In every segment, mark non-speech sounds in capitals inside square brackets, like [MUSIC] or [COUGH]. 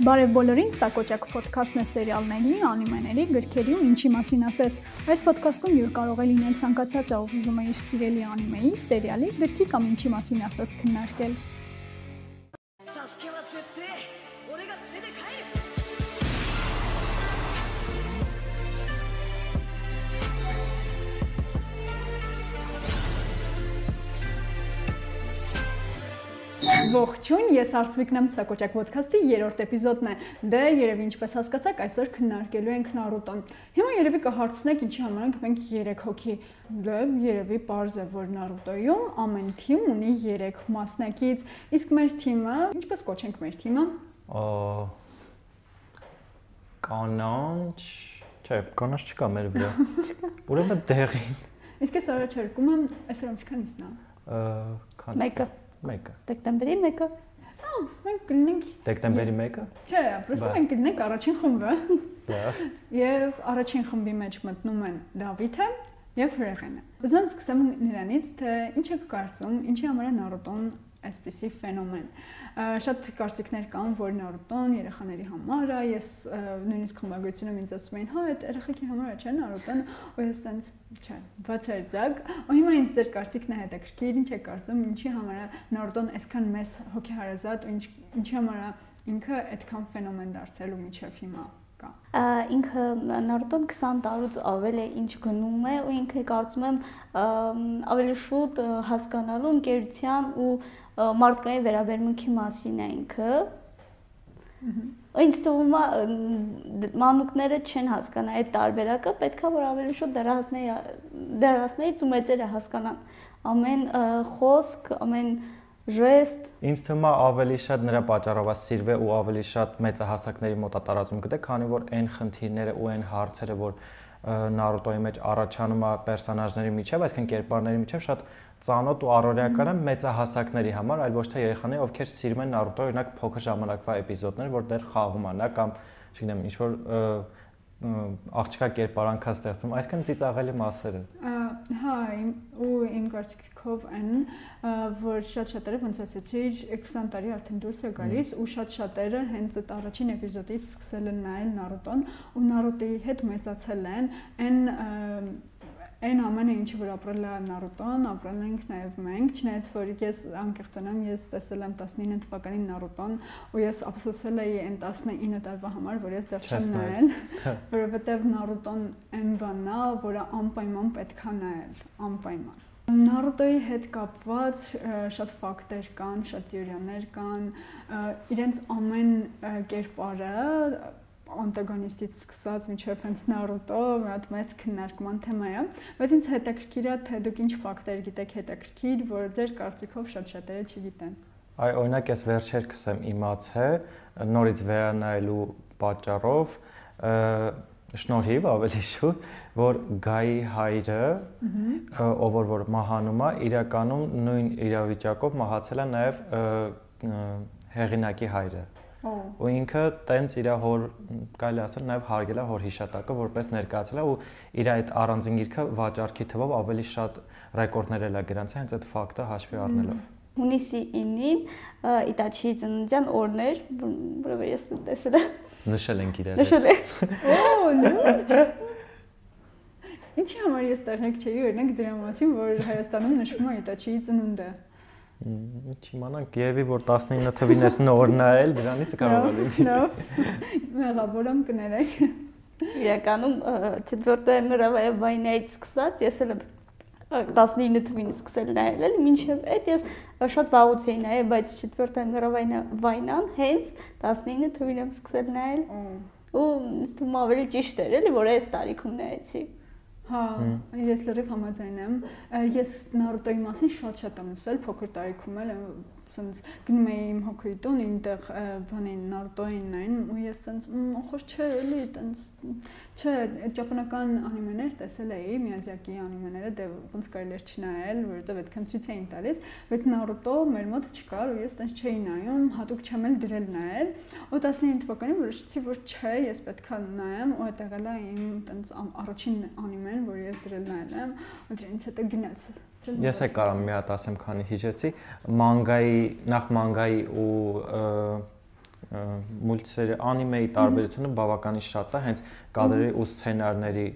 Բարև բոլորին, սա Կոճակ ոդքասթն է սերիալների, անիմեների, գրքերի ու ինչի մասին ասես։ Այս ոդքասթում յուր կարող է լինել ցանկացած ով ուզում է իր սիրելի անիմեի, սերիալի, գրքի կամ ինչի մասին ասես քննարկել։ Ողջույն, ես Արծվիկն եմ, սա Կոճակ ոդքասթի 3-րդ էպիզոդն է։ Դե երևի ինչպես հասկացաք, այսօր քննարկելու ենք Նարուտոն։ Հիմա երևի կհարցնեք ինչի համար ենք մենք 3 հոգի։ Դե երևի པարզ է, որ Նարուտոյում ամեն թիմ ունի 3 մասնակից, իսկ մեր թիմը, ինչպես կոչենք մեր թիմը։ Կանանչ, չէ, կանանչ չկա մեր վրա։ [LAUGHS] Ուրեմն դեղին։ Իսկ ես առաջարկում եմ, այսօր ինչքան իսնա։ Քան։ Մեկը։ Մեկը։ Դեկտեմբերի 1-ը։ Ահա, մենք կլինենք Դեկտեմբերի 1-ը։ Չէ, պրոստը մենք կլինենք առաջին խումբը։ Լավ։ Եվ առաջին խմբի մեջ մտնում են Դավիթը եւ Հրեղենը։ Ուզում եմ սկսեմ նրանից, թե ինչ եք կարծում, ինչի համար է Նարուտոն այսպիսի ֆենոմեն։ Շատ կարծիքներ կան, որ Նարուտոն երեխաների համար է, ես նույնիսկ խմբագրությունում ինձ ասում էին, հա, այդ երեխեքի համար է, չէ, Նարուտոն, ու ես sense, չէ, բացարձակ։ Ու հիմա ինձ ձեր կարծիքն է հետաքրքիր, ինչ եք կարծում, ինչի համար է Նարուտոն այսքան մեծ հոգեհարազատ ու ինչ ինչի համար է ինքը այդքան ֆենոմեն դարձել ու միջև հիմա կա։ Ինքը Նարուտոն 20 տարուց ավել է ինչ գնում է ու ինքը կարծում եմ ավելի շուտ հասկանալու ընկերության ու մարդկային վերաբերմունքի մասին է ինքը։ Ինչ թվում է մանուկները չեն հասկանա այդ տարբերակը, պետքա որ ավելի շուտ դեռահասների դեռահասներից ու մեծերը հասկանան ամեն խոսք, ամեն ժեստ ինձ թվում է ավելի շատ նրա պատճառով է սիրվե ու ավելի շատ մեծահասակների մոտ է տարածում գտե, քանի որ այն խնդիրները ու այն հարցերը, որ Նարուտոյի մեջ առաջանում է պերսոնաժների միջև, այսինքն կերպարների միջև շատ ծանոթ ու առօրեական է մեծահասակների համար, այլ ոչ թե երեխաների, ովքեր սիրում են Նարուտո, օրինակ փոքր ժամանակվա էպիզոդներ, որ դեռ խաղում է նա կամ չգիտեմ, ինչ որ աղջկա կերպարանքա ստեղծում, այսինքն ծիծաղելի մասերը։ Հա, ու իմ կարծիքով այն, որ շատ շատերը ոնց ասեցիր, 20 տարի արդեն դուրս է գալիս ու շատ շատերը հենց այդ առաջին էպիզոդից սկսել են նայել Նարուտոն ու Նարուտոյի հետ մեծացել են այն այն ամենը ինչի որ ապրել է Նարուտոն, ապրել ենք նաև մենք, չնայած որ ես անկեղծանամ, ես տեսել եմ 19 թվականին Նարուտոն ու ես ափսոսել էի այն 19 տարվա համար, որ ես դեռ չեմ նայել, որովհետև Նարուտոն այն բանն է, որը անպայման պետք է նայել, անպայման։ Նարուտոյի հետ կապված շատ ֆակտեր կան, շատ թեորիաներ կան, իրենց ամեն կերպարը անտագոնիստից սկսած մինչև հենց Naruto մի հատ մեծ քննարկման թեմա է, բայց ինձ հետաքրքիր է թե դուք ինչ ֆակտոր գիտեք հետաքրքիր, որ ձեր կարծիքով շատ շատերը չգիտեն։ Այ օրինակ ես վերջերս եմ իմացել նորից վերանայելու պատճառով շնորհիվ ավելի շուտ, որ Գայի հայրը, ով որ մահանում է, իրականում նույն իրավիճակով մահացել է նաև հեղինակի հայրը ու ինքը տենց իր հոր կարելի ասել նաև հարգել է հոր հիշատակը որպես ներկայացել է ու իր այդ առանձին գիրքը վաճառքի թվով ավելի շատ ռեկորդներ էլ է գրանցել հենց այդ ֆակտը հաշվի առնելով հունիսի 9-ին Իտաչի ծննդյան օրներ, որովհետեւ ես տեսել եմ։ Նշել ենք իրար։ Նշել եմ։ Օ, լուրջ։ Ինչի համար ես տեղյակ չէի, օրինակ դրա մասին, որ Հայաստանում նշվում է Իտաչիի ծնունդը։ Չիմանանք, եւի որ 19 թվին ես նոր նայել, դրանից կարող է լինի։ Լավ։ Մեղավորում կներեք։ Իրականում 4-րդ մրավայր վայնայից սկսած ես էլ 19 թվին սկսել նայել էլի, մինչև այդ ես շատ վաղուց էի նայել, բայց 4-րդ մրավայնը վայնան հենց 19 թվին եմ սկսել նայել։ Ու ինձ թվում ավելի ճիշտ էր էլի, որ այս տարիքում նայեցի։ Հա, ես լրիվ համաձայն եմ։ Ես Նարուտոյի մասին շատ-շատ եմ ասել, փոքր տարիքում էլ սենց գնում էի իմ հոգի տուն, այնտեղ բանին Նարուտոին նայն ու ես սենց ախոր չէ, էլի տենց չէ, ճապոնական անիմեներ տեսել էի, Միյաձակի անիմեները, դե ոնց կարելի էր չնայել, որովհետև այդքան ցույց էին տալիս, բայց Նարուտո մեր մոտ չկար ու ես տենց չէի նայում, հատուկ չեմ էլ դրել նայել։ Ու 19 թվականին որոշեցի, որ չէ, ես պետքա նայեմ ու այդտեղ էլա իմ տենց առաջին անիմեն, որ ես դրել նայել եմ, ու դրանից հետո գնաց Ես է կարամ մի հատ ասեմ, քանի հիշեցի, մանգայի, նախ մանգայի ու մուլտսերի անիմեի տարբերությունը բավականին շատ է հենց կադրերի ու սցենարների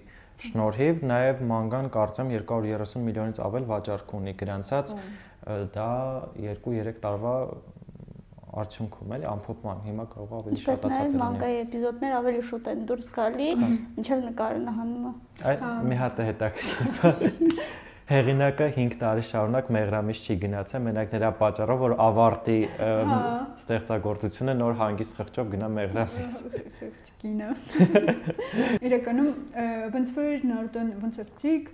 շնորհիվ նաև մանգան կարծեմ 230 միլիոնից ավել վաճառք ունի գրանցած դա 2-3 տարվա արդյունքում էլի ամփոփման հիմա կարող ավելի շատացած լինի։ Իսկ մանգայի էպիզոդներ ավելի շուտ են դուրս գալի, ինչեւ նկարահանումը։ Այ մի հատ է հետաքրքիր [LAUGHS] հեղինակը 5 տարի շարունակ մեղրամից չի գնացել, մենակ նրա պատճառով որ ավարտի ստեղծագործությունը նոր հանգիստ խղճով գնա մեղրամից։ Կինը։ [LAUGHS] Իրականում ոնց որ Նարդոն ոնց ասցիք,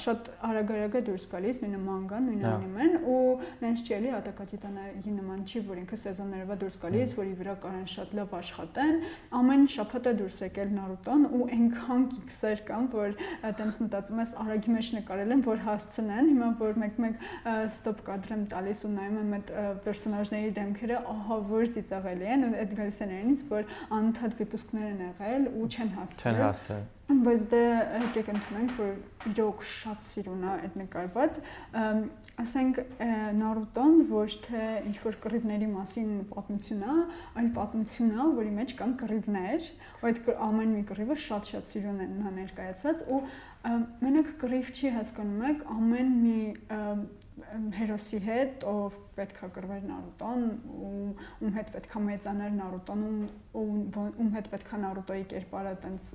շատ արագ-արագ է դուրս գալիս նույնը մանգան, նույնը հա։ անիմեն ու նենց չի էլի Ատակատիտանայի նման չի, որ ինքը սեզոններով դուրս գալիս, որի վրա կարան շատ լավ աշխատեն։ Ամեն շաբաթ է դուրս եկել Նարուտոն ու այնքան կիքսեր կան, որ այտենց մտածում ես արագի մեջ նկարել են, որ որ հասցնեն, հիմա որ մեկ-մեկ ստոպ կադր եմ տալիս ու նայում եմ այդ պերսոնաժների դեմքերը, ահա որ ծիծաղելի են այդ գալիս են ինձ, որ անընդհատ վիպուսկներ են եղել ու չեն հասցրել։ Չեն հասցրել բայց դե եկեք ընդունենք որ իրոք շատ սիրուն է այդ նկարված ասենք Նարուտոն ոչ թե ինչ որ կռիվների մասին պատմություն է, այլ պատմություն է, որի մեջ կան կռիվներ, ու այդ ամեն մի կռիվը շատ-շատ սիրուն է նա ներկայացված ու մենակ կռիվ չի հասկանում եք ամեն մի հերոսի հետ, ով պետքա կրվեր Նարուտոն, ու ում հետ պետքա մեծաներ Նարուտոն, ում ում հետ պետքա Նարուտոյի կերպարը տենց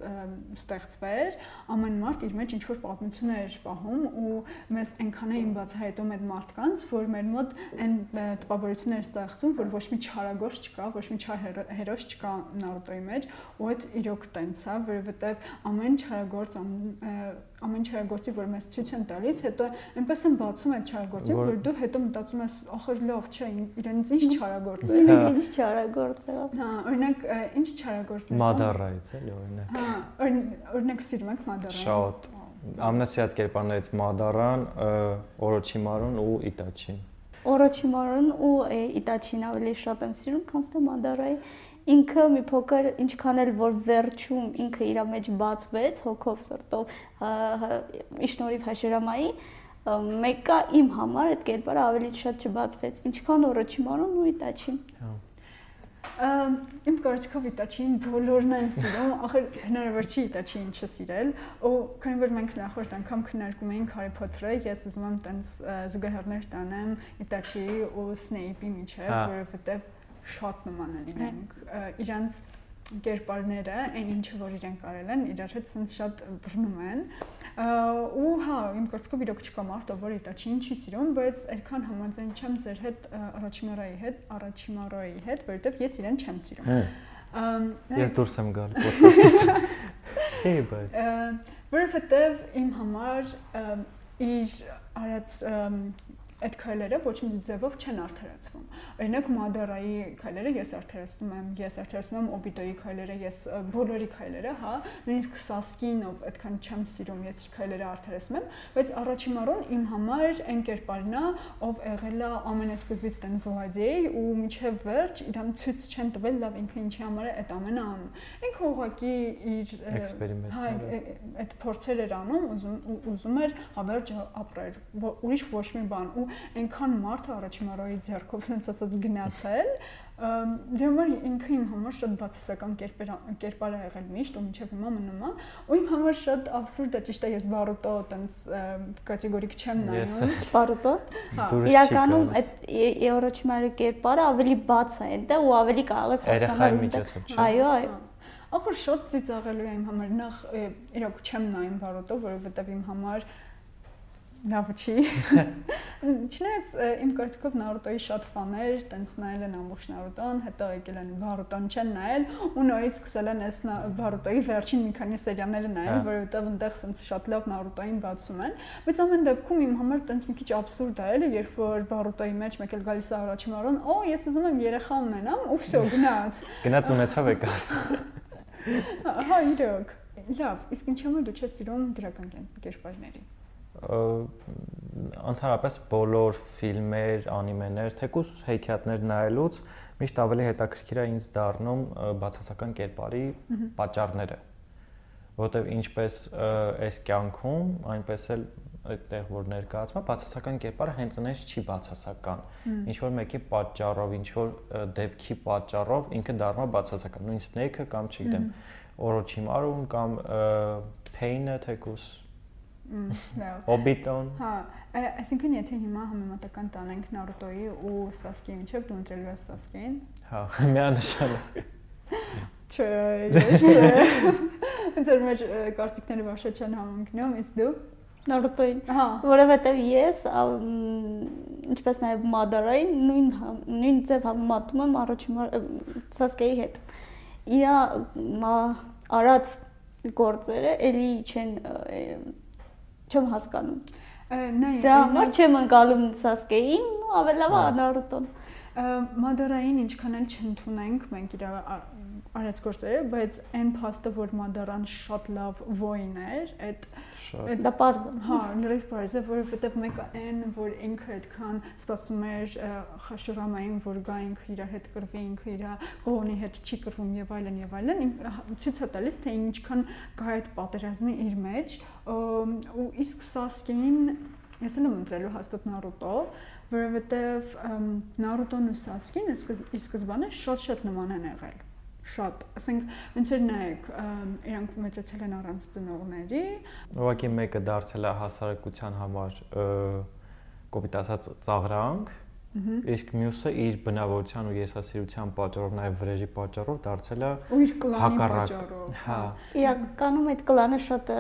ստեղծվեր, ամեն մարդ իր մեջ ինչ որ պատմություններ էր պահում ու մեզ այնքան էին բացահայտում այդ մարդկանց, որ մեր մոտ այն տպավորություններ ստեղծում, որ ոչ մի չարագործ չկա, ոչ մի չար հերոս չկա Նարուտոյի մեջ, ու այդ իրոք տենց է, որովհետև ամեն չարագործ ամեն չարագործի, որ մեզ ցույց են տալիս, հետո այնպես են բացում այդ չարագործին, որ դու հետո մտածում ես, ախր լավ չէ, իրենց ինչ չարագործ է։ Իրենց ինչ չարագործ է։ Հա, օրինակ ինչ չարագործն է։ Մադարայից էլի օրինակ։ Հա, օրինակ սիրում եք մադարան։ Շատ ամնասիած կերպարներից մադարան, օրոչիմարուն ու իտաչին։ Օրոչիմարուն ու իտաչին ավելի շատ եմ սիրում, քան թե մադարայի ինքը մի փոքր ինչքան էլ որ վերջում ինքը իր մեջ բացվեց հոգով սրտով իշնորիվ հաշերամայի մեկը իմ համար այդ կերպարը ավելի շատ չբացվեց ինչքան օրոչիմանուն ու իտաչին Իմ կարծիքով Իտաչին բոլորն են սիրում, ախր հնարավոր չի Իտաչին չսիրել, ու քանի որ մենք նախորդ անգամ քննարկում էինք Հարի Փոթերը, ես ուզում եմ տենց զուգահեռներ տանեմ Իտաչիի ու Սնեյպի միջև, հա։ որովհետև շատ նման են իրենք իրանց կերպարները, այն ինչը որ իրենք արել են, իրար հետ sense շատ բռնում են։ ու հա, իմ կարծիքով իրոք չկա մարդ, ով Իտաչին չի սիրում, բայց այդքան համաձայն չեմ ձեր հետ Արաչիմարայի հետ, Արաչիմարոյի հետ, որովհետև ես իրեն չեմ սիրում։ Ես դուրս եմ գալ ոդկասթից։ Հե, բայց որովհետև իմ համար իր արած այդ քայլերը ոչ մի ձևով չեն արդարացվում։ Օրինակ Մադարայի քայլերը ես արդարացնում եմ, ես արդարացնում եմ Օբիտոյի քայլերը, ես բոլորի քայլերը, հա, նույնիսկ Սասկինով այդքան չեմ սիրում, ես իր քայլերը արդարացնում եմ, բայց առաջի մարոն իմ համար այն կերպարն է, ով եղել է ամենասկզբից տեն զլադեյ ու միջև վերջ իրան ցույց չեն տվել լավ ինքը ինչի համար է այդ ամենը անում։ Ինքը ուղղակի իր էքսպերիմենտ հա այդ փորձեր էր անում, ուզում ուզում էր հավերժ ապրել, ուրիշ ոչ մի բան ու այնքան մարդը առաջմարոյի ձեռքով sense ասած գնացել դրա համար ինքը իմ համար շատ բացասական կերպար է եղել միշտ ու մինչև հիմա մնում է ու իմ համար շատ абսուրդ է ճիշտ է ես բարուտո տենց կատեգորիկ չեմ նայում բարուտո հա իրականում այդ եորոչմարի կերպարը ավելի բաց է այնտեղ ու ավելի կարող ես հասկանալ այո այո Ախր շատ ծիծաղելու է իմ համար նախ իրոք չեմ նայում բարոտով, որովհետև իմ համար Լավ չի։ [LAUGHS] Չնայած իմ կարծիքով Նարուտոյի շատ ֆաներ, տենց նայել են ամբողջ Նարուտոն, հետո եկել են Բարուտոն չեն նայել ու նորից սկսել են այս Բարուտոյի վերջին մի քանի սերիաները նայել, հա։ որովհետև այնտեղ սենց շատ լավ Նարուտոյին բացում են, բայց ամեն դեպքում իմ համար տենց մի քիչ абսուրդ է, էլի, երբ որ Բարուտոյի մեջ մեկ էլ գալիս է առաջի մարոն, օ, ես ուզում եմ երեխա ունենամ, ու վсё, գնաց։ [LAUGHS] Գնաց ունեցավ եկավ։ [LAUGHS] հա, հա, իրոք։ Լավ, իսկ ինչու՞ դու չես սիրում դրական կերպարներին ընդհանրապես բոլոր ֆիլմեր, անիմեներ, թեկուզ հեքիաթներ նայելուց միշտ ավելի հետաքրքիր է ինձ դառնում բացասական կերպարի պատճառները որովհետև ինչպես այս կյանքում, այնպես էլ այդտեղ որ ներկայացվում է, բացասական կերպարը հենց այնպես չի բացասական։ Ինչ որ մեկի պատճառով, ինչ որ դեպքի պատճառով ինքը դառնում է բացասական։ Նույն snake-ը կամ չգիտեմ, Orochimaru-ն կամ Pain-ը թեկուս Հոբիտոն։ Հա, այսինքն եթե հիմա համեմատական տանենք Նարուտոյի ու Սասկեի միջև դու ընտրելու ես Սասկեին։ Հա, միանշանակ։ Չէ, չէ։ որ մեր կարծիքները ոչ չեն համընկնում, իսկ դու Նարուտոին։ Հա, որովհետև ես ինչպես նաև Մադարային նույն նույն ձև համեմատում եմ առաջին Սասկեի հետ։ Իրա արած գործերը էլի չեն չեմ հասկանում։ Նայ, դրա համար չեմ անցալում Սասկեին, ավելավա Նարուտոն։ Մադարային ինչքան էլ չընդունենք մենք իր արած գործերը, բայց այն փաստը, որ Մադարան շատ լավ ոին էր, այդ այդ դա է։ Հա, լրիվ པարզ է, որովհետև մեկը այն, որ ինքը այդքան սպասում էր խաշուրամային, որ գա ինքը իր հետ կրվի, ինքը իր ողոնի հետ չի կրվում եւ այլն եւ այլն, ցույց է տալիս, թե ինչքան կա այդ պատերազմի իր մեջ, ու իսկ Սասկեին ես էլ եմ ընտրելու հաստատ Նարուտո, որովհետև Նարուտոն ու Սասկին ի սկզբանե շատ-շատ նման են եղել շատ, ասենք, ոնց էր նայեք, իրանք մեծացել են առանց ծնողների։ Ուղղակի մեկը դարձել է հասարակության համար կոպիտ ասած ծաղրանք, իսկ մյուսը իր բնավորության ու եսասիրության պատճառով, նաև վրեժի պատճառով դարձել է ու իր կլանի պատճառով։ Հա։ Իրականում այդ կլանը շատ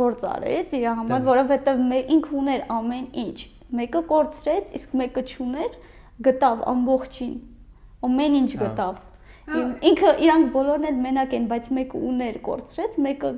գործ արեց իր համար, որովհետև ինքը ուներ ամեն ինչ։ Մեկը կորցրեց, իսկ մեկը չուներ, գտավ ամբողջին ամեն ինչ գտավ։ Ինքը իրանք բոլորն էլ մենակ են, բայց մեկը ուներ, կորցրեց, մեկը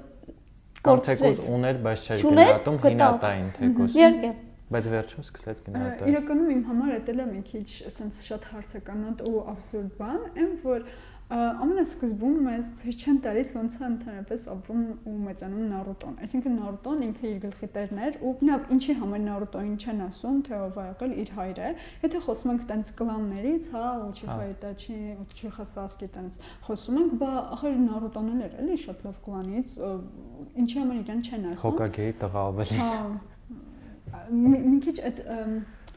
կորցրեց։ Թեկուզ ուներ, բայց չէր գնահատում հինատային թեկուզ։ Իհարկե բայց վերջում սկսեց գնահատել։ Իրականում իմ համար դա էլ է մի քիչ ասենց շատ հարցականոտ ու абսուրդ բան, այն որ ամենասկզբում մեզ ցույց չեն տալիս ոնց է ընդհանրապես ապրում ու մեծանում Նարուտոն։ Այսինքն Նարուտոն ինքը իր գլխի տերն էր ու նավ ինչի համար Նարուտոին չեն ասում, թե ով է եղել իր հայրը։ Եթե խոսում ենք տենց կլաններից, հա, Ուչիխա Իտաչի, Ուչիխա Սասկի տենց խոսում ենք, բա ախր Նարուտոն էլ էր, էլի շատ լավ կլանից, ինչի համար իրան չեն ասում։ Հոկագեի տղա ավելի։ Հա։ Մի քիչ այդ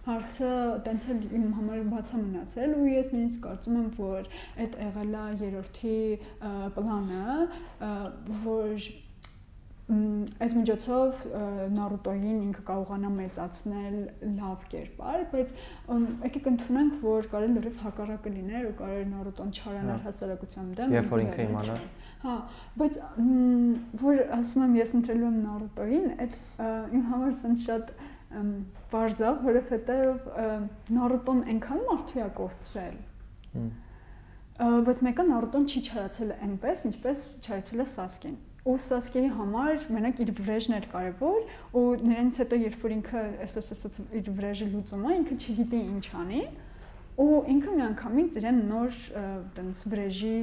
հարցը տենց էլ իմ համար բացա մնացել ու ես նույնիսկ կարծում եմ որ այդ եղել է երրորդի պլանը որ այդ միջոցով Նարուտոյին ինքը կարողանա մեծացնել լավ կերպար, բայց եկեք ընդունենք, որ կարելի լրիվ հակառակը լիներ ու կարելի Նարուտոն չարանար հա։ հասարակության դեմ։ Երբ որ ինքը իմանա։ Հա, բայց որ ասում եմ ես ընտրելու եմ Նարուտոյին, այդ իմ համար սենց շատ բարձա, որովհետև Նարուտոն այնքան մարդու է կորցրել։ Բայց մեկը Նարուտոն չի չարացել այնպես, ինչպես չարացել է Սասկին։ Ու Սասկեի համար մենակ իր վրեժն էր կարևոր, ու նրանից հետո երբ որ ինքը, այսպես ասած, իր վրեժը լուծում է, ինքը չգիտի ինչ անի, ու ինքը միանգամից իրեն նոր տենց վրեժի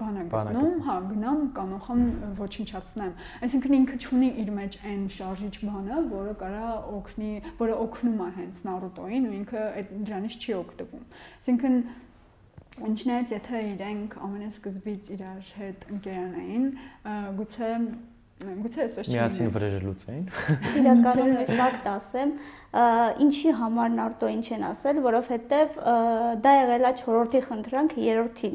բան է գտնում, հա, գնամ կանոխամ ոչնչացնեմ։ Այսինքն ինքը ճունի իր մեջ այն շարժիչ բանը, որը կարա օգնի, որը օգնում է հենց Նարուտոին ու ինքը այդ դրանից չի օգտվում։ Այսինքն ինչնայց եթե իրենք ամենասկզբից իրար հետ ընկերանային, գուցե Գուցե այսպես չի։ Միասին վրեժը լուծեին։ Իրականում մի ֆակտ ասեմ, ինչի համար Նարտոին չեն ասել, որովհետև դա եղել է 4-րդի խնդրանքը 3-րդին,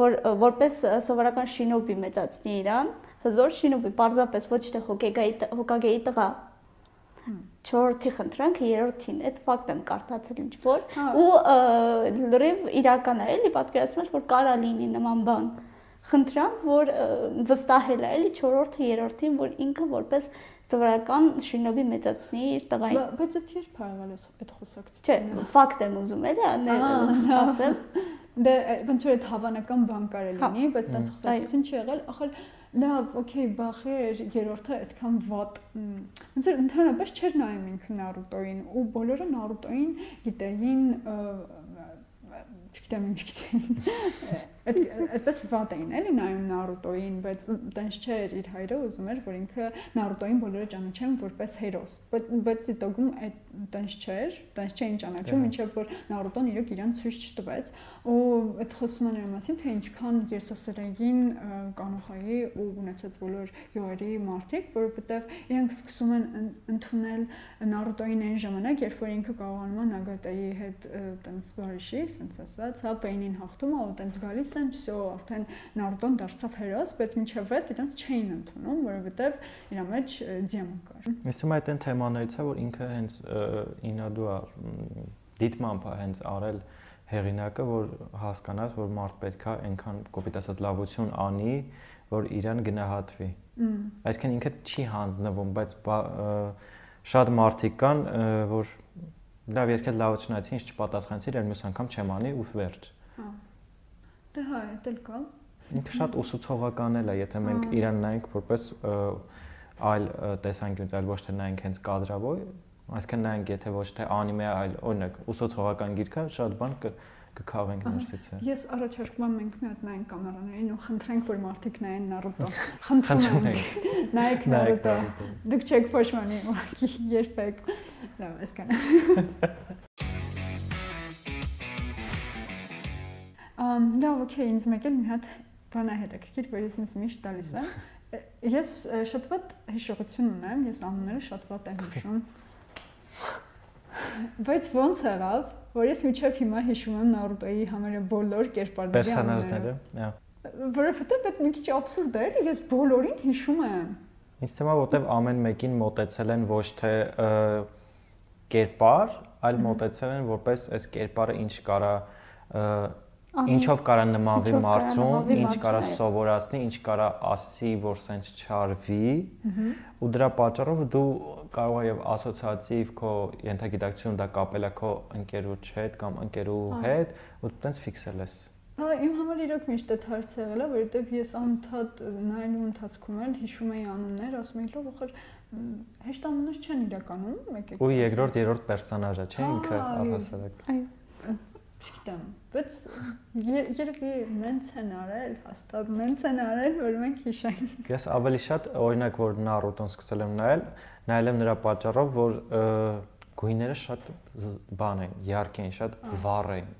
որ որպես սովորական շինոբի մեծացնի իրան, հզոր շինոբի, պարզապես ոչ թե հոկեգայի հոկագեի տղա 4-րդի խնդրանքը 3-րդին այդ ֆակտ եմ կարդացել ինչ որ հա։ ու լրիվ իրական է էլի պատկերացնում ես որ կարա լինի նման բան խնդրամ, որ վստահել է էլի 4-րդը 3-րդին, որ ինքը որպես սովորական շինոբի մեծացնի իր տղային։ Բայց դա երբ փարվել է այդ խոսակցությունը։ Չէ, ֆակտ եմ ուզում էլի ասել։ Դե ոնց որ այդ հավանական բան կարելի հա։ լինի, բայց դա խոսակցություն չի եղել, ախր լավ, օքեյ, բախեր, երրորդը այդքան վատ։ Ոնց որ ընդհանրապես չէր նայում ինքը Նարուտոին ու բոլորը Նարուտոին գիտեին, չգիտեմ ինչ գիտեին Այդ այդպես վատ էին էլի նայում Նարուտոին, բայց տենց չէր իր հայրը ուզում էր, որ ինքը Նարուտոին բոլորը ճանաչեն որպես հերոս։ Բայց բայց Իտոգում այդ տենց չէր, տենց չէին ճանաչում, ինչեւ որ Նարուտոն իրոք իրան ցույց չտվեց։ Ու այդ խոսում են մասին, թե ինչքան երսասրագին կանոխայի ու ունեցած բոլոր գյուղերի մարդիկ, որովհետեւ իրենք սկսում են ընդունել Նարուտոին այն ժամանակ, երբ որ ինքը կարողանում է Նագատայի հետ տենց բարիշի, ասենց ասած, հա, Պեյնին հաղթում ու տենց գալիս են, всё, արդեն Նարուտոն դարձավ հերոս, բայց մինչև այդ իրենց չէին ընդունում, որովհետև իր մեջ դիամոն կար։ Ես թվում է այդ այն թեմաներից է, որ ինքը հենց ինադու է դիտմամբ է հենց արել հեղինակը, որ հասկանաս, որ մարդ պետքա այնքան կոպիտ ասած լավություն անի, որ իրան գնահատվի։ Այսինքն ինքը չի հանձնվում, բայց շատ մարդիկ կան, որ լավ, ես քեզ լավություն այցի, ինչ չպատասխանեցի, այլ մյուս անգամ չեմ անի ու վերջ։ Հա Դե հա, դա էլ կա։ Ինքը շատ ուսուցողական էլ է, եթե մենք իրան նայենք որպես այլ տեսանկյունից, այլ ոչ թե նայենք հենց կադրավոր, այսինքն նայենք եթե ոչ թե անիմե, այլ օրինակ ուսուցողական գիրքը, շատ բան կքաղենք ներսից է։ Ես առաջարկում եմ մենք մի հատ նայենք կամերաներին ու խնդրենք, որ մարդիկ նայեն Naruto։ [LAUGHS] Խնդրում ենք։ Նայեք Naruto։ Դուք չեք փոշմանի ուղղակի երբեք։ Լավ, այսքան։ [LAUGHS] Լավ, օքեյ, ինձ մեկ էլ մի հատ բան է հետաքրքիր, որ ես ինձ միշտ տալիս եմ։ Ես շատ ված հիշողություն ունեմ, ես անունները շատ ված եմ հիշում։ Բայց ո՞նց եղավ, որ ես միջև հիմա հիշում եմ Naruto-ի համարյա բոլոր կերպարների անունները։ Հա։ Որովհետև այդ մի քիչ абսուրդ է, ես բոլորին հիշում եմ։ Ինձ թվում է, որտեվ ամեն մեկին մոտեցել են ոչ թե կերպար, այլ մոտեցել են որպես այս կերպարը ինչ կարա ինչով կարա նմանվի մարդուն, ինչ կարա սովորացնի, ինչ կարա ասի, որ սենց չարվի, ու դրա պատճառով դու կարող ես ասոցիատիվ քո ենթագիտակցություն դա կապել է քո ընկերոջ հետ կամ ընկերու հետ, ու դու տենց ֆիքսել ես։ Հա, իմ համար իրոք միշտ այդ հարցը եղել է, որովհետեւ ես անընդհատ նայելու ընթացքում էլ հիշում էի անուններ, ասում էի, լավ, ախր հեշտ անուններ չեն իրականում, մեկ-մեկ։ Ու երկրորդ, երրորդ պերսոնաժը, չէ՞ ինքը առհասարակ։ Այո չգիտեմ, բայց երևի նենց են արել, հաստատ նենց են արել, որ մենք հիշենք։ Ես ավելի շատ օրինակ որ Naruto-ն սկսել եմ նայել, նայել եմ նրա պատճառով, որ գույները շատ բան են, ярկ են, շատ վառ են։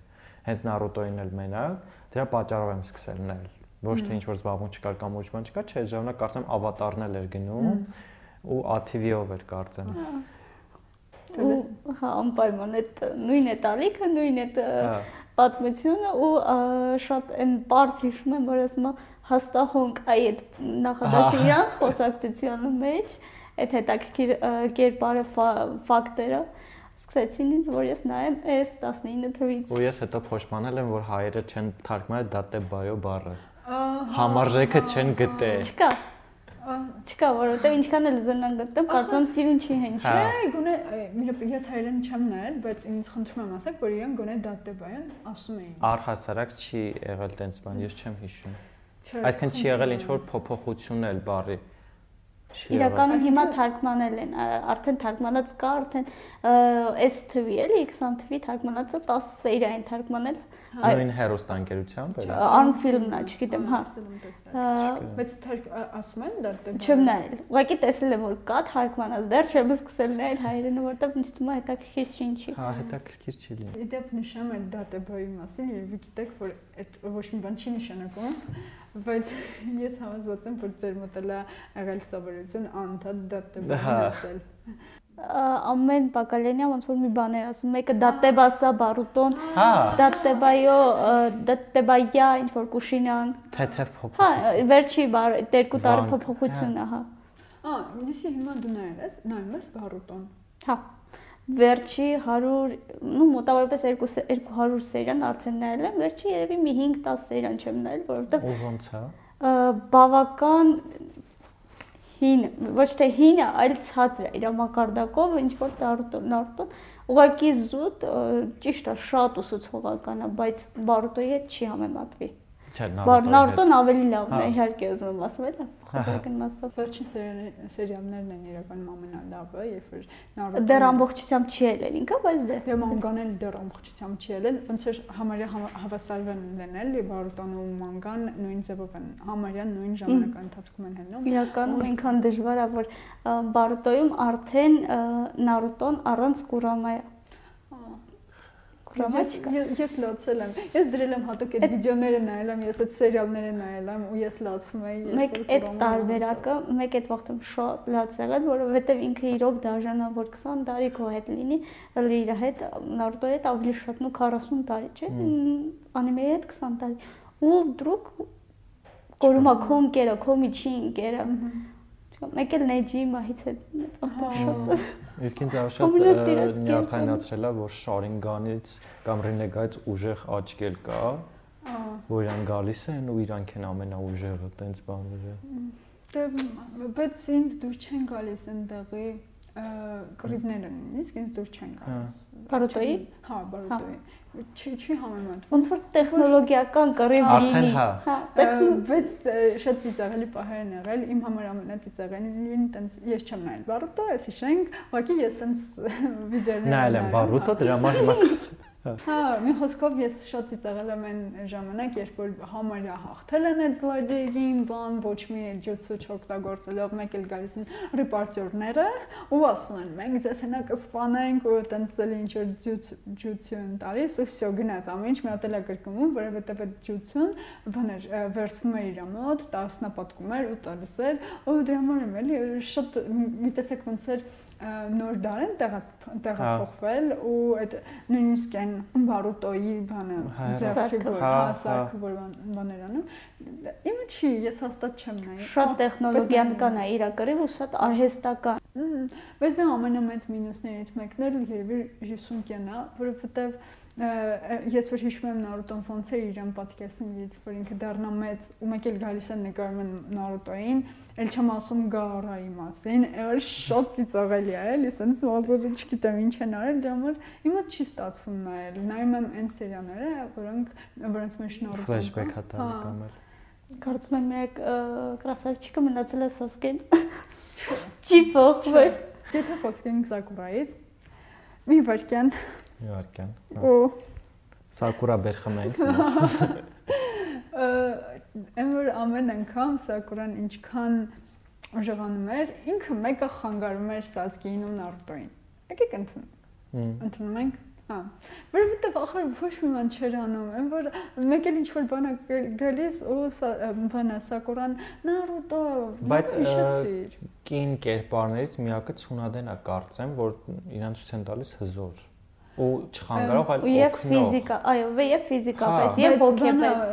Հենց Naruto-ին էլ մենակ, դրա պատճառով եմ սկսել նայել։ Ոչ թե ինչ որ զբաղվում չկար կամ ոչ բան չկա, չէ, ժամանակ կարծեմ ավատարն էլ էր գնում ու ATV-ով էր կարծեմ։ Ահա հա անպայման այդ նույն է տալիքը, նույն է հա։ պատմությունը ու շատ այն բարձ հիշում եմ, որ ասում հաստահոնք այդ նախադասի իրանց խոսակցությունը մեջ այդ հետաքրքիր կերպարը ֆակտերը սկսեցին ինձ որ ես նայեմ այս 19 թվից ու ես հետո փոշմանել եմ որ հայերը չեն թարգմանել դատե բայո բառը համարժեքը չեն գտել չկա Չկա, որովհետև ինչքան էլ զնան գտեմ, կարծում եմ սիրուն չի հնչի։ Չէ, գոնե ես հայերեն չեմ նայել, բայց ինձ խնդրում եմ ասեք, որ իրեն գոնե դատեբայան ասում էին։ Առհասարակ չի եղել տենց բան, ես չեմ հիշում։ Այսինքն չի եղել ինչ որ փոփոխություն էլ բարի։ Իրականում հիմա թարգմանել են, արդեն թարգմանած կա, արդեն S թվի էլի, 20 թվի թարգմանածը 10 սերիա են թարգմանել նույն հերոստանգերությամբ էլ անֆիլմն է, չգիտեմ, հա։ Բայց ասում են դա դե Չեմ նայել։ Ուղղակի տեսել եմ որ կա թարգմանած, դեռ չեմ սկսել նայել հայերենը, որտեղ ինձ թվում է հետաքրքիր չի ինչի։ Հա, հետաքրքիր չի լինի։ Իդեպ նշում եմ դատեբոյի մասին, երբ գիտեք որ այդ ոչ մի բան չի նշանակում, բայց [LAUGHS] ես համոզված եմ որ ձեր էլ եղել սովորություն անդադ դատեբոյի ասել ամեն բակալենյա ոնց որ մի բան էր ասում մեկը դատեբասա բարուտոն հա դատեբայո դատեբայա ինչ որ կուշինան թեթև փոփոխ հա վերջի բար երկու տարի փոփոխությունը հա ա ինձի հիմա դու նայել ես նայում ես բարուտոն հա վերջի 100 նու մոտավորապես 200 սերիան արդեն նայել եմ վերջի երևի մի 5-10 սերիան չեմ նայել որովհետև ո՞նց է բավական հին, ոչ թե հինը, այլ ցածր է իր մակարդակով, ինչ որ Նարուտոն, Նարուտոն ուղղակի զուտ ճիշտ է, շատ ուսուցողական է, բայց Բարուտոյի հետ չի համեմատվի։ Չէ, Նարուտոն ավելի լավն է, Հա։ իհարկե ուզում եմ ասել, էլի։ Փոքրական մասով։ Վերջին սերիալներն են իրականում ամենալավը, երբ որ Naruto Դեռ ամբողջությամբ չի ելել ինքը, բայց դե Դե մանգան էլ դեռ ամբողջությամբ չի ելել, ոնց էր համարյա համ- հավասարվեն լինել, Բարուտոնը ու մանգան նույն ձևով են, համարյա նույն ժամանակահատվածում են հնում։ իրականում այնքան դժվար է, որ Բարուտոյում արդեն Նարուտոն առանց Կուրամա Կուրամա Ես ես- լացել եմ։ Ես դրել եմ հատուկ այդ վիդեոները նայել եմ, ես այդ սերիալները նայել եմ ու ես լացում երբ Մեկ այդ տարբերակը, մեկ այդ վաղտում շատ լաց եղել, որովհետև ինքը իրոք դաժանա, որ 20 տարի քո հետ լինի, լի իր հետ Նարուտոյի հետ ավելի շատ նու 40 տարի, չէ՞, անիմեի հետ 20 տարի։ Ու դրուկ կորումա քո ընկերը, քո միջի ընկերը։ Մեկ էլ Նեջի մահից հետ վաղտում շատ Իսկ ինձ շատ նյարդայնացրել է, որ Շարինգանից կամ Ռենեգայից ուժեղ աչքել կա, որ իրան գալիս են ու իրանք են ամենաուժեղը, տենց բաները։ Դե բայց ինձ դուր չեն գալիս այնտեղի ը, կռիվները նույնիսկ ինձ դուր չեն գալիս։ Բարուտոյի? Հա, Բարուտոյի։ Չի չի համեմատվում։ ոնց որ տեխնոլոգիական կռիվ Արդեն լինի։ հա։ Հա, Ա, տեխնո Բայց ը, շատ ծիծաղելի պահեր են եղել։ Իմ համար ամենածիծաղելին տենց ես չեմ նայել Բարուտո, ես հիշենք, ուղղակի ես տենց վիդեոներ Նայել եմ Բարուտո, դրա համար հիմա [LAUGHS] կասեմ։ Հա։, հա, մի խոսքով ես շատ ծիծաղել եմ այն ժամանակ, երբ որ համարյա հաղթել են այդ զլոդեյին, բան ոչ մի ջուցու չօգտագործելով, մեկ էլ գալիս են ռեպորտերները ու ասում են, մենք ձեզ հենա կսպանենք ու տենց էլ ինչ որ ջուց ջուցու են տալիս ու վсё գնաց, ամեն ինչ միատել է կրկնվում, որովհետև այդ ջուցուն բներ վերցնում էր իր մոտ, տասնապատկում էր ու տալիս էր ու դրա համար եմ էլի շատ մի տեսակ ոնց էր նոր դար են տեղա տեղափոխվել ու այդ նույնիսկ այն բարուտոյի բանը Հա, որ հա, հա հա։ սարքը որ բան- բաներ անում իմը չի ես հաստատ չեմ նայել շատ տեխնոլոգիական է իր կռիվ ու շատ արհեստական։ բայց դա ամենամեծ մինուսներից մեկն էր երևի Հիսունկյանն է որովհետև ես որ հիշում եմ Նարուտոն ոնց է իրեն պատկերացնում երբ որ ինքը դառնա մեծ ու մեկ էլ գալիս են նկարում են Նարուտոին ել չեմ ասում Գարայի մասին այլ շատ ծիծաղելի է էլի սենց ոզերը չգիտեմ ինչ են արել դրա համար հիմա չի ստացվում նայել նայում եմ այն սերիալները որոնք որոնց մեջ Նարուտոն Ֆլեշբեք հա տալի կամ էլ։ Կարծում եմ մեկ կրասավչիկը մնացել է Սասկեն։ Չի փոխվել։ Եթե խոսք ենք Սակուրայից մի վարքյան Իհարկե։ ու Սակուրա բեր խմենք։ [LAUGHS] Եմ որ ամեն անգամ Սակուրան ինչքան ուժեղանում էր, ինքը մեկը խանգարում էր Սասկեին ու Նարուտոին։ Եկեք ընդունում։ Հմ։ Ընդունում ենք։ Հա։ Որովհետև ախր ոչ մի բան չէր անում, այն որ մեկ էլ ինչ որ բան է գալիս ու բանը Սակուրան Նարուտո Բայց, Կին կերպարներից միակը Ցունադեն է կարծեմ, որ իրան ցույց են տալիս հզոր ու չխանգարող, այլ օգնող։ ֆիզիկա, այո, եւ ֆիզիկապես, Հա, եւ հոգեպես։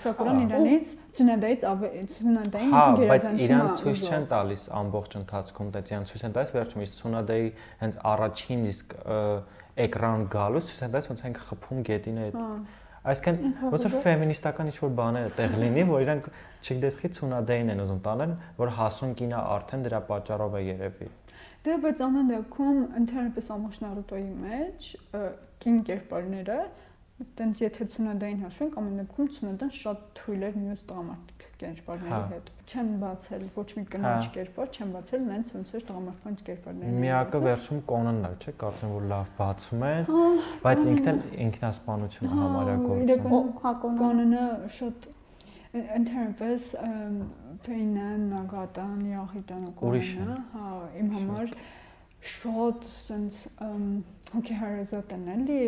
Սակուրան Հա։ իրանից Ցունադայից Ցունադային Հա, բայց գերազանցում իրան է ցույց չեն տալիս ամբողջ ընթացքում, դա իրան ցույց են տալիս վերջում իսկ Ցունադեի հենց առաջին իսկ էկրան գալուց ցույց են տալիս ոնց են խփում գետին այդ Հա։ Այսինքն ոնց որ ֆեմինիստական ինչ-որ բաներ տեղ լինի, որ իրանք չգիտես խի Ցունադեին են ուզում տանեն, որ հասուն կինը արդեն դրա պատճառով է երևի։ Դե բայց ամեն դեպքում ընդհանրապես ամբողջ Նարուտոյի մեջ կին կերպարները տենց եթե Ցունադային հաշվենք, ամեն դեպքում Ցունադան շատ թույլ էր մյուս տղամարդիկ կերպարների Հա։ հետ։ Չեն բացել ոչ մի կնոջ Հա։ կերպար, չեն բացել նենց ոնց էր տղամարդկանց կերպարները։ Միակը վերջում կոնն է, չէ՞, կարծեմ որ լավ բացում են, Հա, բայց ինքն էլ ինքնասպանություն է համարյա Հա, գործում։ հակոն։ Կանոնը շատ ընդհանրապես Պեյնան, Նագատան, Յախիտան ու Կոնը, հա, իմ համար շատ sense հոգեհարազատ են էլի,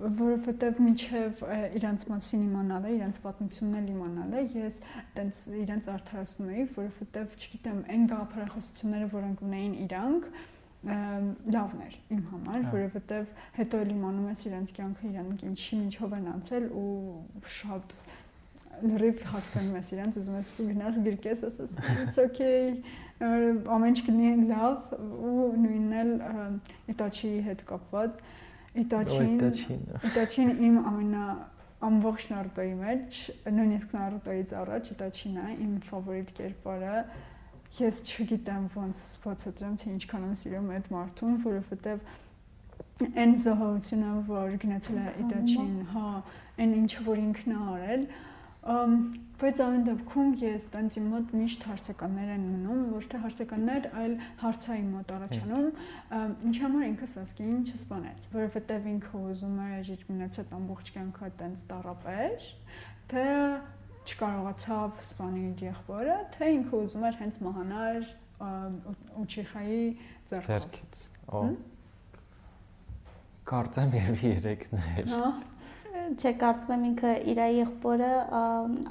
որովհետև մինչև իրանց մասին իմանալը, իրանց պատմությունն էլ իմանալը, ես տենց իրանց արդարացնում էի, որովհետև չգիտեմ, այն գաղափարախոսությունները, որոնք ունեին իրանք, լավն էր իմ համար, Հա։ որովհետև հետո էլ իմանում ես իրանց կյանքը, իրանք ինչի միջով են անցել ու շատ լրիվ հասկանում ես իրանց, ուզում ես գնաս գրկես, ասես it's okay, ամեն ինչ կլինի լավ ու նույնն էլ Իտաչիի հետ կապված Իտաչին Իտաչին իմ ամենա ամբողջ Նարուտոյի մեջ, նույնիսկ Նարուտոյից առաջ Իտաչին է իմ ֆավորիտ կերպարը։ Ես չգիտեմ ոնց բացատրեմ, թե ինչքան եմ սիրում այդ մարդուն, որովհետև այն զոհությունը, որ գնացել է Իտաչին, հա, այն ինչ որ ինքն է արել, բայց այն դեպքում ես տենց իմ մոտ միշտ հարցականներ են մնում, ոչ թե հարցականներ, այլ հարցային մոտ առաջանում, ինչ համար ինքը սասկին չսպանեց, որովհետև ինքը ուզում էր իր մնացած ամբողջ կյանքը տենց տարապեր, թե չկարողացավ սպանել իր եղբորը, թե ինքը ուզում էր հենց մահանալ Ուչիխայի ձեռքից։ Օ։ Կարծեմ եւ երեքն էր։ Հա չէ կարծում եմ ինքը իր եղբորը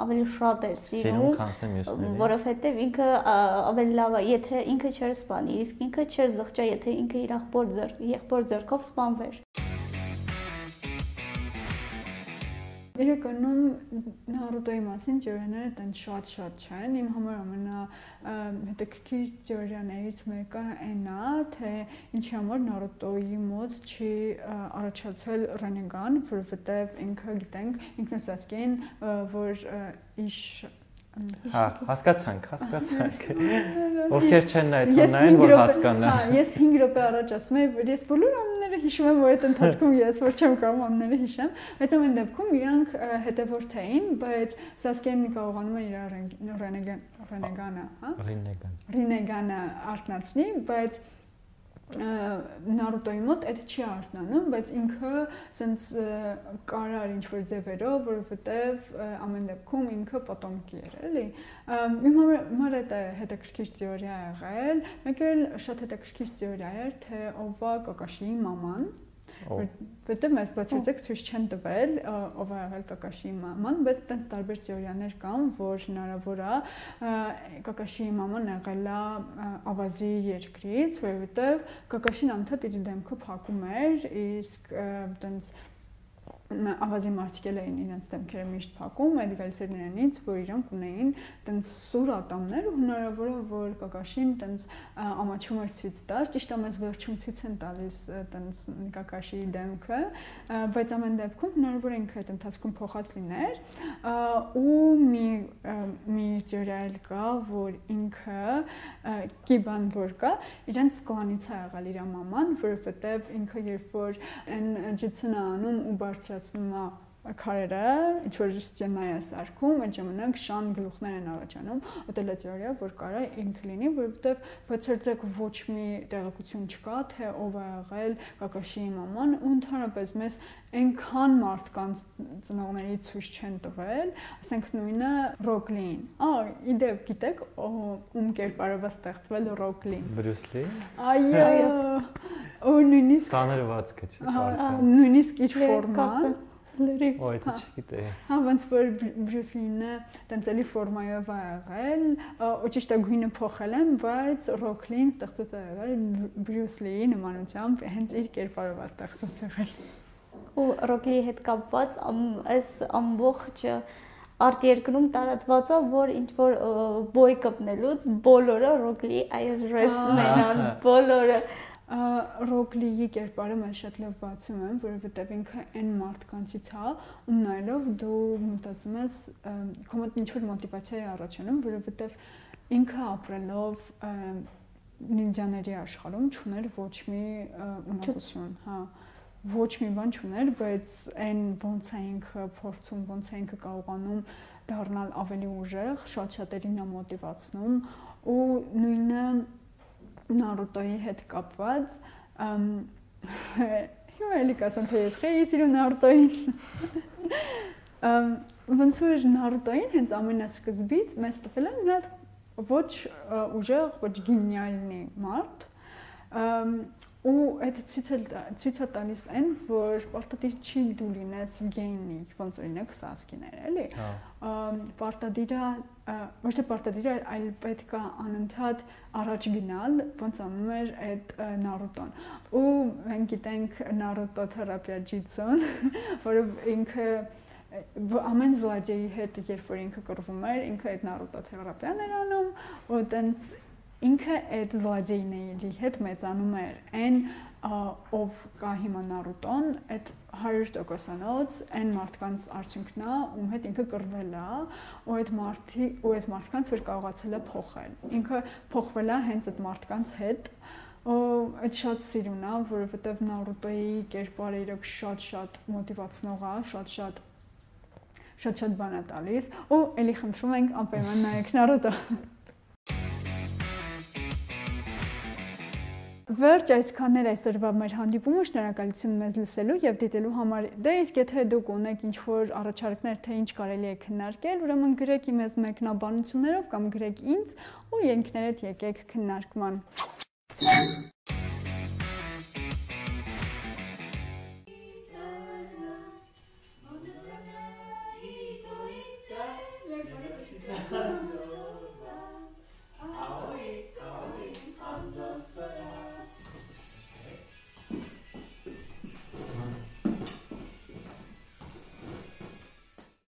ավելի շատ էր սիրում որովհետև ինքը ավելի լավ է եթե ինքը չէր սպանի իսկ ինքը չէր զղջա եթե ինքը իր եղբոր ձեռ եղբոր ձեռքով սպանվեր Իրականում Նարուտոյի մասին թեորիաները տենց շատ-շատ չեն։ Իմ համար ամենա հետաքրքիր թեորիաներից մեկը այն է, թե ինչի համար Նարուտոյի մոտ չի առաջացել Ռենեգան, որովհետև ինքը գիտենք ինքնասասկին, որ իշ Հա, հասկացանք, հասկացանք։ [LAUGHS] Ովքեր չեն նայ թոնային, որ հասկանա։ Հա, ես 5 րոպե առաջ ասում եմ, ես բոլոր անունները հիշում եմ, որ այդ ընթացքում ես որ չեմ կարող անունները հիշեմ, բայց ամեն դեպքում իրանք հետևորդ էին, բայց Սասկեն կարողանում է իր Ռենեգան, Ռենեգանը, հա? Ռինեգան։ Ռինեգանը արտնացնի, բայց Նարուտոյի մոտ այդ չի արտնանում, բայց ինքը սենց կարար ինչ որ ձևերով, որովհետև ամեն դեպքում ինքը պատոմքի էր, էլի։ Իմ համար դա հետաքրքիր թեորիա եղել, մեկ էլ շատ հետաքրքիր թեորիա էր, թե ով է Կակաշիի մաման, որտեղ մեզ բացարձակ ցույց չեն տվել ով է եղել Կակաշիի մաման, բայց տենց տարբեր թեորիաներ կան, որ հնարավոր է Կակաշիի մաման եղել է ավազի երկրից, որովհետև Կակաշին անդադ իր դեմքը փակում էր, իսկ տենց ավազի մարդիկ էին իրենց դեմքերը միշտ փակում, այդ գալիս էր նրանից, որ իրանք ունեին տենց սուր ատամներ ու հնարավոր է որ Կակաշին տենց ամաչում էր ցույց տար, ճիշտ ամես վերջում ցույց են տալիս տենց Կակաշիի դեմքը, բայց ամեն դեպքում հնարավոր է ինքը այդ ընթացքում փոխած լիներ ու մի մի ջերայել կա, որ ինքը կիբան որ կա, իրենց կլանից է եղել իր մաման, որովհետև ինքը երբ որ այն ջիցնա անում ու բարձր բարձրացնում է քարերը, ինչ որ ստենայ է սարքում, այդ ժամանակ շան գլուխներ են առաջանում, օտելա թեորիա, որ կարա ինքը լինի, որովհետև բացարձակ ոչ մի տեղեկություն չկա, թե ով է եղել Կակաշիի մաման, ու ընդհանրապես մեզ այնքան մարդկանց ծնողների ցույց չեն տվել, ասենք նույնը Ռոկլին։ Ա, իդեպ գիտեք, ում կերպարով է ստեղծվել Ռոկլին։ Բրյուս Լի։ Այո։ Ու նույնիսկ Սաներվածքը չի կարծեմ։ Նույնիսկ իր ֆորմա լրիվ։ Օ, դա չգիտեի։ Հա, ոնց որ Բրյուս Լինը տենցելի ֆորմայով է եղել, ու ճիշտ է գույնը փոխել են, բայց Ռոքլին ստեղծած է եղել Բրյուս Լիի նմանությամբ հենց իր կերպարով է ստեղծած եղել։ Ու Ռոքլիի հետ կապված այս ամբողջ արտերկրում տարածված է, որ ինչ որ բոյ կպնելուց բոլորը Ռոքլի այս ռեսն են, բոլորը Ռոկլիի կերպարը մեզ շատ լավ բացում են, որովհետև ինքը այն մարդկանցից է, ում նայելով դու մտածում ես քո մոտ ինչ որ մոտիվացիա է առաջանում, որովհետև ինքը ապրելով նինջաների աշխարհում չուներ ոչ մի ունակություն, հա ոչ մի բան չուներ, բայց այն ոնց է ինքը փորձում, ոնց է ինքը կարողանում դառնալ ավելի ուժեղ, շատ շատերին է մոտիվացնում ու նույնը Նարուտոյի հետ կապված հիմա էլի կասեմ թե ես խեի սիրում Նարուտոյին ոնց որ Նարուտոյին հենց ամենասկզբից մեզ տվել են հատ ոչ ուժեղ, ոչ գենիալնի մարդ ու այդ ցույց է ցույց է տալիս այն որ պարտադիր չի դու լինես գեյնի ոնց օրինակ սասկիներ էլի պարտադիր է ոչ թե պարտադիր այլ պետք է անընդհատ առաջ գնալ ոնց անում էր այդ նարուտոն ու մենք գիտենք նարուտո թերապիա ջիցոն [LAUGHS] որը ինքը ամեն զլադեի հետ երբ որ ինքը կռվում էր ինքը այդ նարուտո թերապիան էր անում ու տենց ինքը այդ զլադեյների հետ մեծանում էր. Այն ով կա հիմա Նարուտոն, այդ 100%-անոց այն մարդկանց արդյունքն է, ում հետ ինքը կռվել է, ու այդ մարդի ու այդ մարդկանց որ կարողացել է փոխել։ Ինքը փոխվել է հենց այդ մարդկանց հետ, այդ շատ սիրուն է, որովհետև Նարուտոյի կերպարը իրոք շատ-շատ մոտիվացնող է, շատ-շատ շատ-շատ բան է տալիս ու ելի խնդրում ենք անպայման նայեք Նարուտո։ Վերջ այսքաններ այսօրվա մեր հանդիպումը շնորհակալություն մեզ լսելու եւ դիտելու համար։ Դե իսկ եթե դուք ունեք ինչ-որ առաջարկներ, թե ինչ կարելի է քննարկել, ուրեմն գրեք մեզ մեկնաբանություններով կամ գրեք ինձ ու ենքներդ եկեք քննարկման։